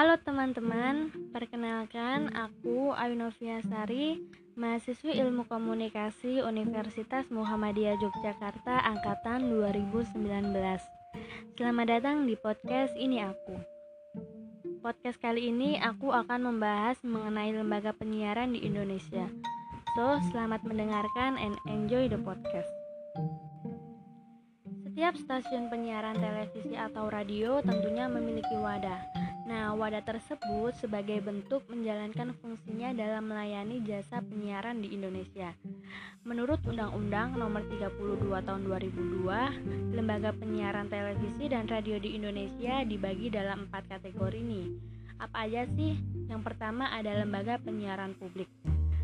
Halo teman-teman, perkenalkan aku Ayunovia Sari, mahasiswi Ilmu Komunikasi Universitas Muhammadiyah Yogyakarta angkatan 2019. Selamat datang di podcast ini aku. Podcast kali ini aku akan membahas mengenai lembaga penyiaran di Indonesia. So, selamat mendengarkan and enjoy the podcast. Setiap stasiun penyiaran televisi atau radio tentunya memiliki wadah Nah, wadah tersebut sebagai bentuk menjalankan fungsinya dalam melayani jasa penyiaran di Indonesia. Menurut Undang-Undang Nomor 32 Tahun 2002, lembaga penyiaran televisi dan radio di Indonesia dibagi dalam empat kategori ini. Apa aja sih? Yang pertama ada lembaga penyiaran publik.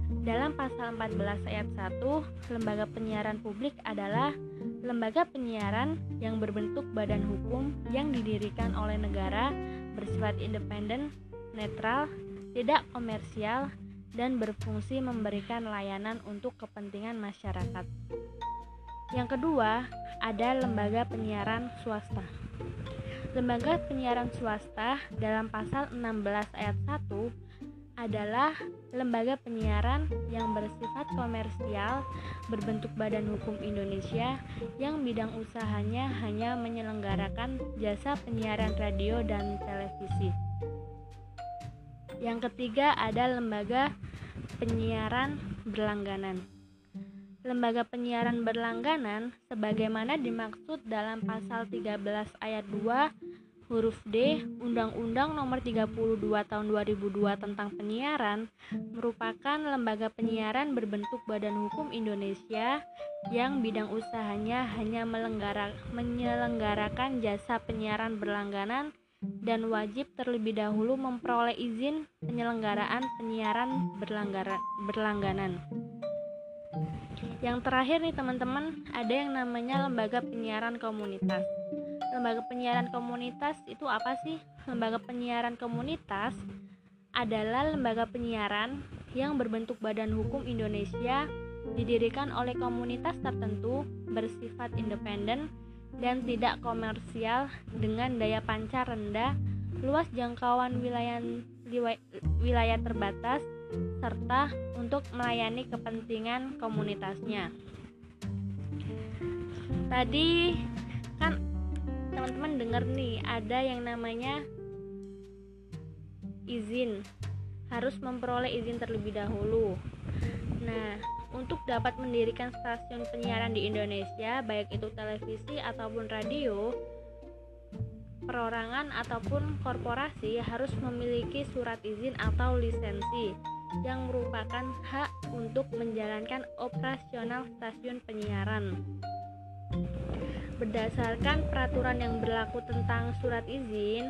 Dalam pasal 14 ayat 1, lembaga penyiaran publik adalah lembaga penyiaran yang berbentuk badan hukum yang didirikan oleh negara bersifat independen, netral, tidak komersial, dan berfungsi memberikan layanan untuk kepentingan masyarakat. Yang kedua, ada lembaga penyiaran swasta. Lembaga penyiaran swasta dalam pasal 16 ayat 1 adalah lembaga penyiaran yang bersifat komersial berbentuk badan hukum Indonesia yang bidang usahanya hanya menyelenggarakan jasa penyiaran radio dan televisi. Yang ketiga ada lembaga penyiaran berlangganan. Lembaga penyiaran berlangganan sebagaimana dimaksud dalam pasal 13 ayat 2 huruf D Undang-Undang Nomor 32 Tahun 2002 tentang Penyiaran merupakan lembaga penyiaran berbentuk Badan Hukum Indonesia yang bidang usahanya hanya menyelenggarakan jasa penyiaran berlangganan dan wajib terlebih dahulu memperoleh izin penyelenggaraan penyiaran berlangganan. Yang terakhir nih teman-teman, ada yang namanya lembaga penyiaran komunitas lembaga penyiaran komunitas itu apa sih? Lembaga penyiaran komunitas adalah lembaga penyiaran yang berbentuk badan hukum Indonesia didirikan oleh komunitas tertentu bersifat independen dan tidak komersial dengan daya pancar rendah, luas jangkauan wilayah wilayah terbatas serta untuk melayani kepentingan komunitasnya. Tadi teman-teman dengar nih ada yang namanya izin harus memperoleh izin terlebih dahulu nah untuk dapat mendirikan stasiun penyiaran di Indonesia baik itu televisi ataupun radio perorangan ataupun korporasi harus memiliki surat izin atau lisensi yang merupakan hak untuk menjalankan operasional stasiun penyiaran. Berdasarkan peraturan yang berlaku tentang surat izin,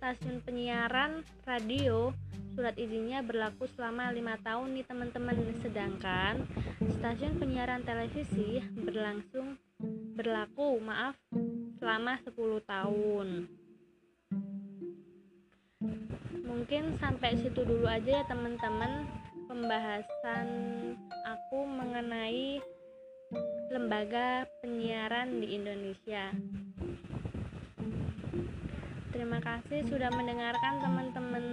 stasiun penyiaran radio surat izinnya berlaku selama lima tahun nih teman-teman. Sedangkan stasiun penyiaran televisi berlangsung berlaku maaf selama 10 tahun. Mungkin sampai situ dulu aja ya teman-teman pembahasan aku mengenai lembaga penyiaran di Indonesia. Terima kasih sudah mendengarkan teman-teman.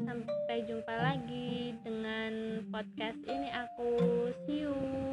Sampai jumpa lagi dengan podcast ini aku. See you.